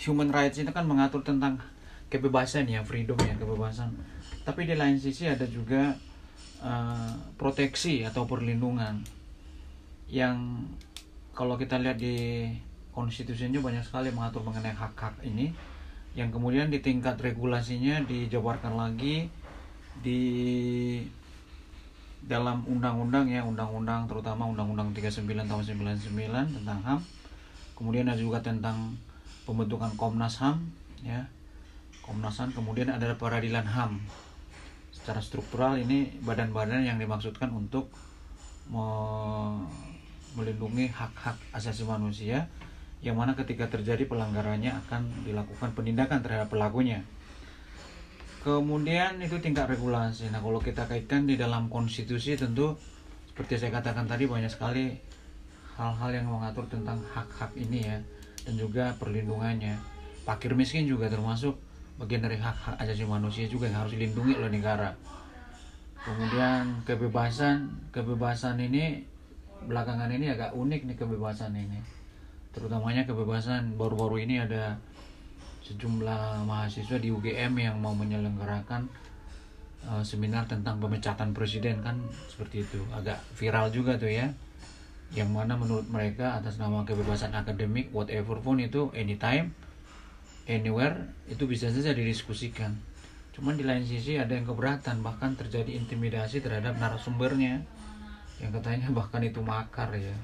human rights itu kan mengatur tentang kebebasan ya freedom ya kebebasan. Tapi di lain sisi ada juga uh, proteksi atau perlindungan yang kalau kita lihat di konstitusinya banyak sekali mengatur mengenai hak-hak ini yang kemudian di tingkat regulasinya dijabarkan lagi di dalam undang-undang ya undang-undang terutama undang-undang 39 tahun 99 tentang HAM kemudian ada juga tentang pembentukan Komnas HAM ya Komnas HAM kemudian ada peradilan HAM secara struktural ini badan-badan yang dimaksudkan untuk me melindungi hak-hak asasi manusia yang mana ketika terjadi pelanggarannya akan dilakukan penindakan terhadap pelakunya. Kemudian itu tingkat regulasi. Nah, kalau kita kaitkan di dalam konstitusi tentu seperti saya katakan tadi banyak sekali hal-hal yang mengatur tentang hak-hak ini ya dan juga perlindungannya. Fakir miskin juga termasuk bagian dari hak-hak asasi manusia juga yang harus dilindungi oleh negara. Kemudian kebebasan, kebebasan ini belakangan ini agak unik nih kebebasan ini terutamanya kebebasan baru-baru ini ada sejumlah mahasiswa di UGM yang mau menyelenggarakan uh, seminar tentang pemecatan presiden kan seperti itu agak viral juga tuh ya yang mana menurut mereka atas nama kebebasan akademik whatever pun itu anytime anywhere itu bisa saja didiskusikan. Cuman di lain sisi ada yang keberatan bahkan terjadi intimidasi terhadap narasumbernya. Yang katanya bahkan itu makar ya.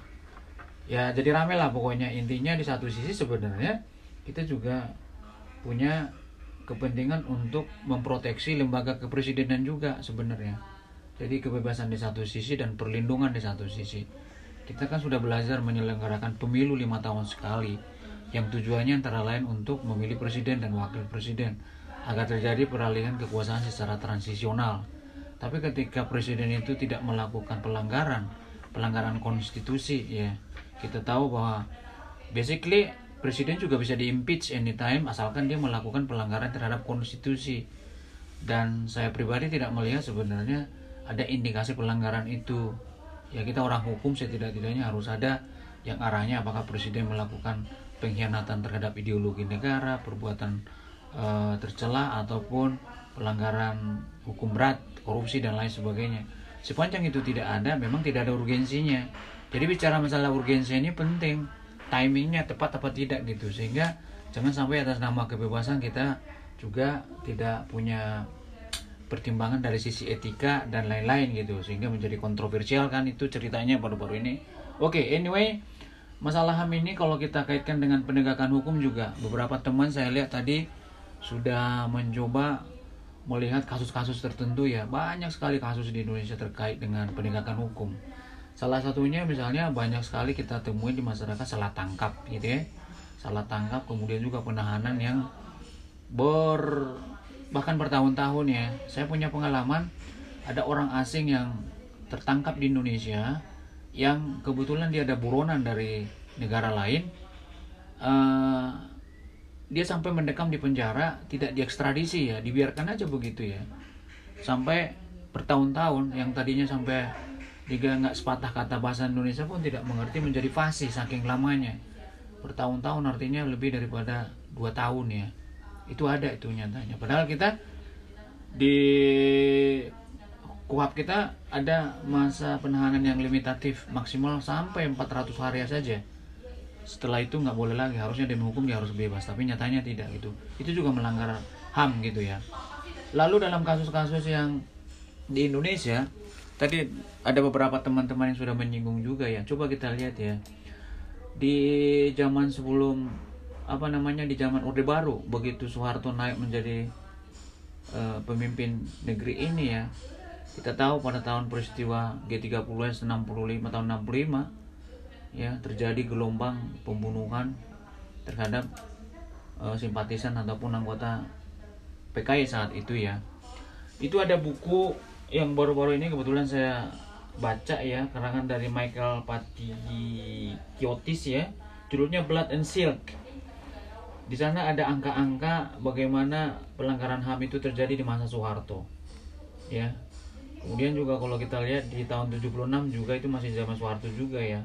Ya jadi rame lah pokoknya. Intinya di satu sisi sebenarnya kita juga punya kepentingan untuk memproteksi lembaga kepresidenan juga sebenarnya. Jadi kebebasan di satu sisi dan perlindungan di satu sisi kita kan sudah belajar menyelenggarakan pemilu lima tahun sekali yang tujuannya antara lain untuk memilih presiden dan wakil presiden agar terjadi peralihan kekuasaan secara transisional. Tapi ketika presiden itu tidak melakukan pelanggaran pelanggaran konstitusi ya kita tahu bahwa basically presiden juga bisa diimpeach anytime asalkan dia melakukan pelanggaran terhadap konstitusi. Dan saya pribadi tidak melihat sebenarnya ada indikasi pelanggaran itu ya kita orang hukum setidak-tidaknya harus ada yang arahnya apakah presiden melakukan pengkhianatan terhadap ideologi negara perbuatan e, tercela ataupun pelanggaran hukum berat korupsi dan lain sebagainya. Sepanjang itu tidak ada memang tidak ada urgensinya. Jadi bicara masalah urgensi ini penting. Timingnya tepat apa tidak gitu. Sehingga jangan sampai atas nama kebebasan kita juga tidak punya pertimbangan dari sisi etika dan lain-lain gitu sehingga menjadi kontroversial kan itu ceritanya baru-baru ini oke okay, anyway masalah HAM ini kalau kita kaitkan dengan penegakan hukum juga beberapa teman saya lihat tadi sudah mencoba melihat kasus-kasus tertentu ya banyak sekali kasus di Indonesia terkait dengan penegakan hukum Salah satunya misalnya banyak sekali kita temui di masyarakat salah tangkap gitu ya. Salah tangkap kemudian juga penahanan yang ber bahkan bertahun-tahun ya. Saya punya pengalaman ada orang asing yang tertangkap di Indonesia yang kebetulan dia ada buronan dari negara lain. Uh, dia sampai mendekam di penjara tidak diekstradisi ya dibiarkan aja begitu ya sampai bertahun-tahun yang tadinya sampai jika nggak sepatah kata bahasa Indonesia pun tidak mengerti menjadi fasih saking lamanya bertahun-tahun artinya lebih daripada dua tahun ya itu ada itu nyatanya. Padahal kita di kuhap kita ada masa penahanan yang limitatif maksimal sampai 400 hari saja. Setelah itu nggak boleh lagi. Harusnya demi hukum dia harus bebas. Tapi nyatanya tidak gitu itu juga melanggar HAM gitu ya. Lalu dalam kasus-kasus yang di Indonesia tadi ada beberapa teman-teman yang sudah menyinggung juga ya. Coba kita lihat ya. Di zaman sebelum apa namanya di zaman Orde Baru begitu Soeharto naik menjadi uh, pemimpin negeri ini ya. Kita tahu pada tahun peristiwa G30 65 tahun 65 ya terjadi gelombang pembunuhan terhadap uh, simpatisan ataupun anggota PKI saat itu ya. Itu ada buku yang baru-baru ini kebetulan saya baca ya karangan dari Michael Patikiotis ya. Judulnya Blood and Silk di sana ada angka-angka bagaimana pelanggaran HAM itu terjadi di masa Soeharto. Ya. Kemudian juga kalau kita lihat di tahun 76 juga itu masih zaman Soeharto juga ya.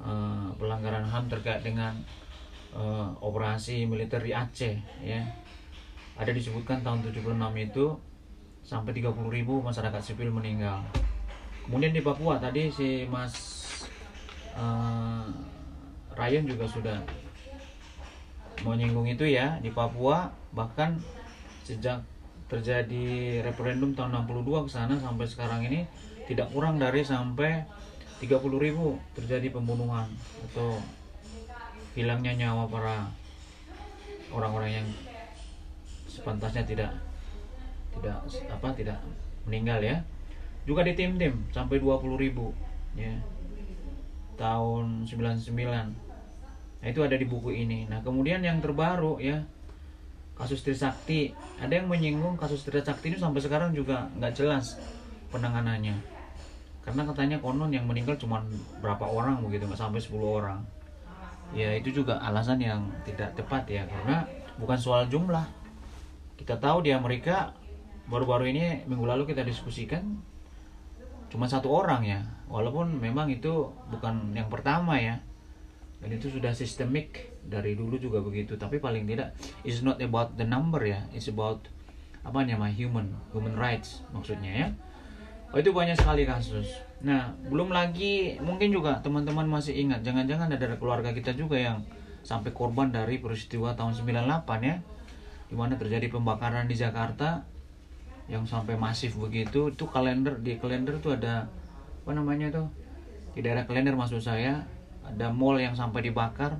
E, pelanggaran HAM terkait dengan uh, operasi militer di Aceh ya. Ada disebutkan tahun 76 itu sampai 30 ribu masyarakat sipil meninggal. Kemudian di Papua tadi si Mas uh, Ryan juga sudah menyinggung itu ya di Papua bahkan sejak terjadi referendum tahun 62 ke sana sampai sekarang ini tidak kurang dari sampai 30 ribu terjadi pembunuhan atau hilangnya nyawa para orang-orang yang sepantasnya tidak tidak apa tidak meninggal ya. Juga di tim-tim sampai 20 ribu ya. Tahun 99 nah itu ada di buku ini. Nah kemudian yang terbaru ya kasus Trisakti. Ada yang menyinggung kasus Trisakti ini sampai sekarang juga nggak jelas penanganannya. Karena katanya konon yang meninggal cuma berapa orang begitu nggak sampai 10 orang. Ya itu juga alasan yang tidak tepat ya karena bukan soal jumlah. Kita tahu di Amerika baru-baru ini minggu lalu kita diskusikan cuma satu orang ya. Walaupun memang itu bukan yang pertama ya dan itu sudah sistemik dari dulu juga begitu. Tapi paling tidak it's not about the number ya. It's about apa namanya human human rights maksudnya ya. Oh itu banyak sekali kasus. Nah belum lagi mungkin juga teman-teman masih ingat jangan-jangan ada keluarga kita juga yang sampai korban dari peristiwa tahun 98 ya. Di mana terjadi pembakaran di Jakarta yang sampai masif begitu. Itu kalender di kalender itu ada apa namanya tuh? Di daerah kalender maksud saya ada mall yang sampai dibakar.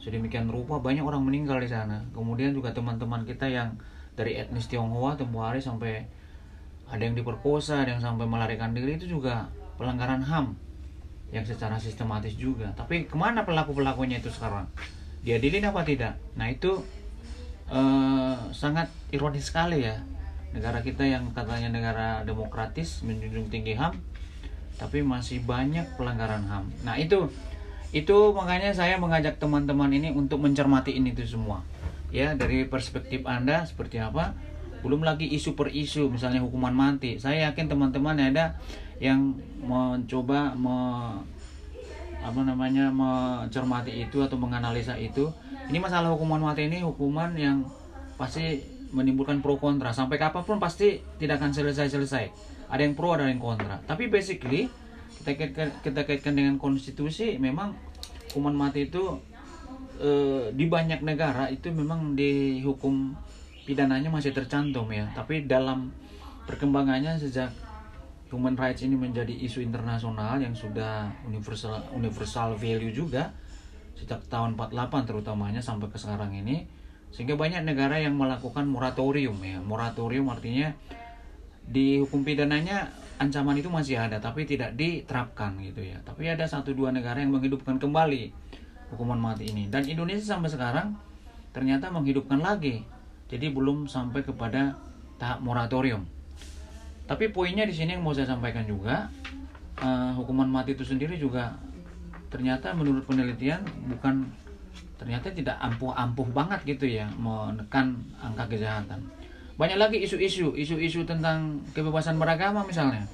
Sedemikian rupa banyak orang meninggal di sana. Kemudian juga teman-teman kita yang dari etnis Tionghoa tempoh hari sampai ada yang diperkosa ada yang sampai melarikan diri itu juga pelanggaran HAM yang secara sistematis juga. Tapi ke mana pelaku pelakunya itu sekarang? Diadilin apa tidak? Nah itu eh, sangat ironis sekali ya. Negara kita yang katanya negara demokratis menjunjung tinggi HAM tapi masih banyak pelanggaran HAM. Nah, itu itu makanya saya mengajak teman-teman ini untuk mencermati ini itu semua. Ya, dari perspektif Anda seperti apa? Belum lagi isu per isu, misalnya hukuman mati. Saya yakin teman-teman ada yang mencoba me, apa namanya mencermati itu atau menganalisa itu. Ini masalah hukuman mati ini hukuman yang pasti menimbulkan pro kontra sampai kapan pun pasti tidak akan selesai-selesai ada yang pro ada yang kontra tapi basically kita kaitkan, kita kaitkan dengan konstitusi memang hukuman mati itu e, di banyak negara itu memang dihukum pidananya masih tercantum ya. Tapi dalam perkembangannya sejak human rights ini menjadi isu internasional yang sudah universal universal value juga sejak tahun 48 terutamanya sampai ke sekarang ini sehingga banyak negara yang melakukan moratorium ya. Moratorium artinya di hukum pidananya ancaman itu masih ada tapi tidak diterapkan gitu ya. Tapi ada satu dua negara yang menghidupkan kembali hukuman mati ini. Dan Indonesia sampai sekarang ternyata menghidupkan lagi. Jadi belum sampai kepada tahap moratorium. Tapi poinnya di sini yang mau saya sampaikan juga uh, hukuman mati itu sendiri juga ternyata menurut penelitian bukan ternyata tidak ampuh-ampuh banget gitu ya menekan angka kejahatan. Banyak lagi isu-isu, isu-isu tentang kebebasan beragama misalnya.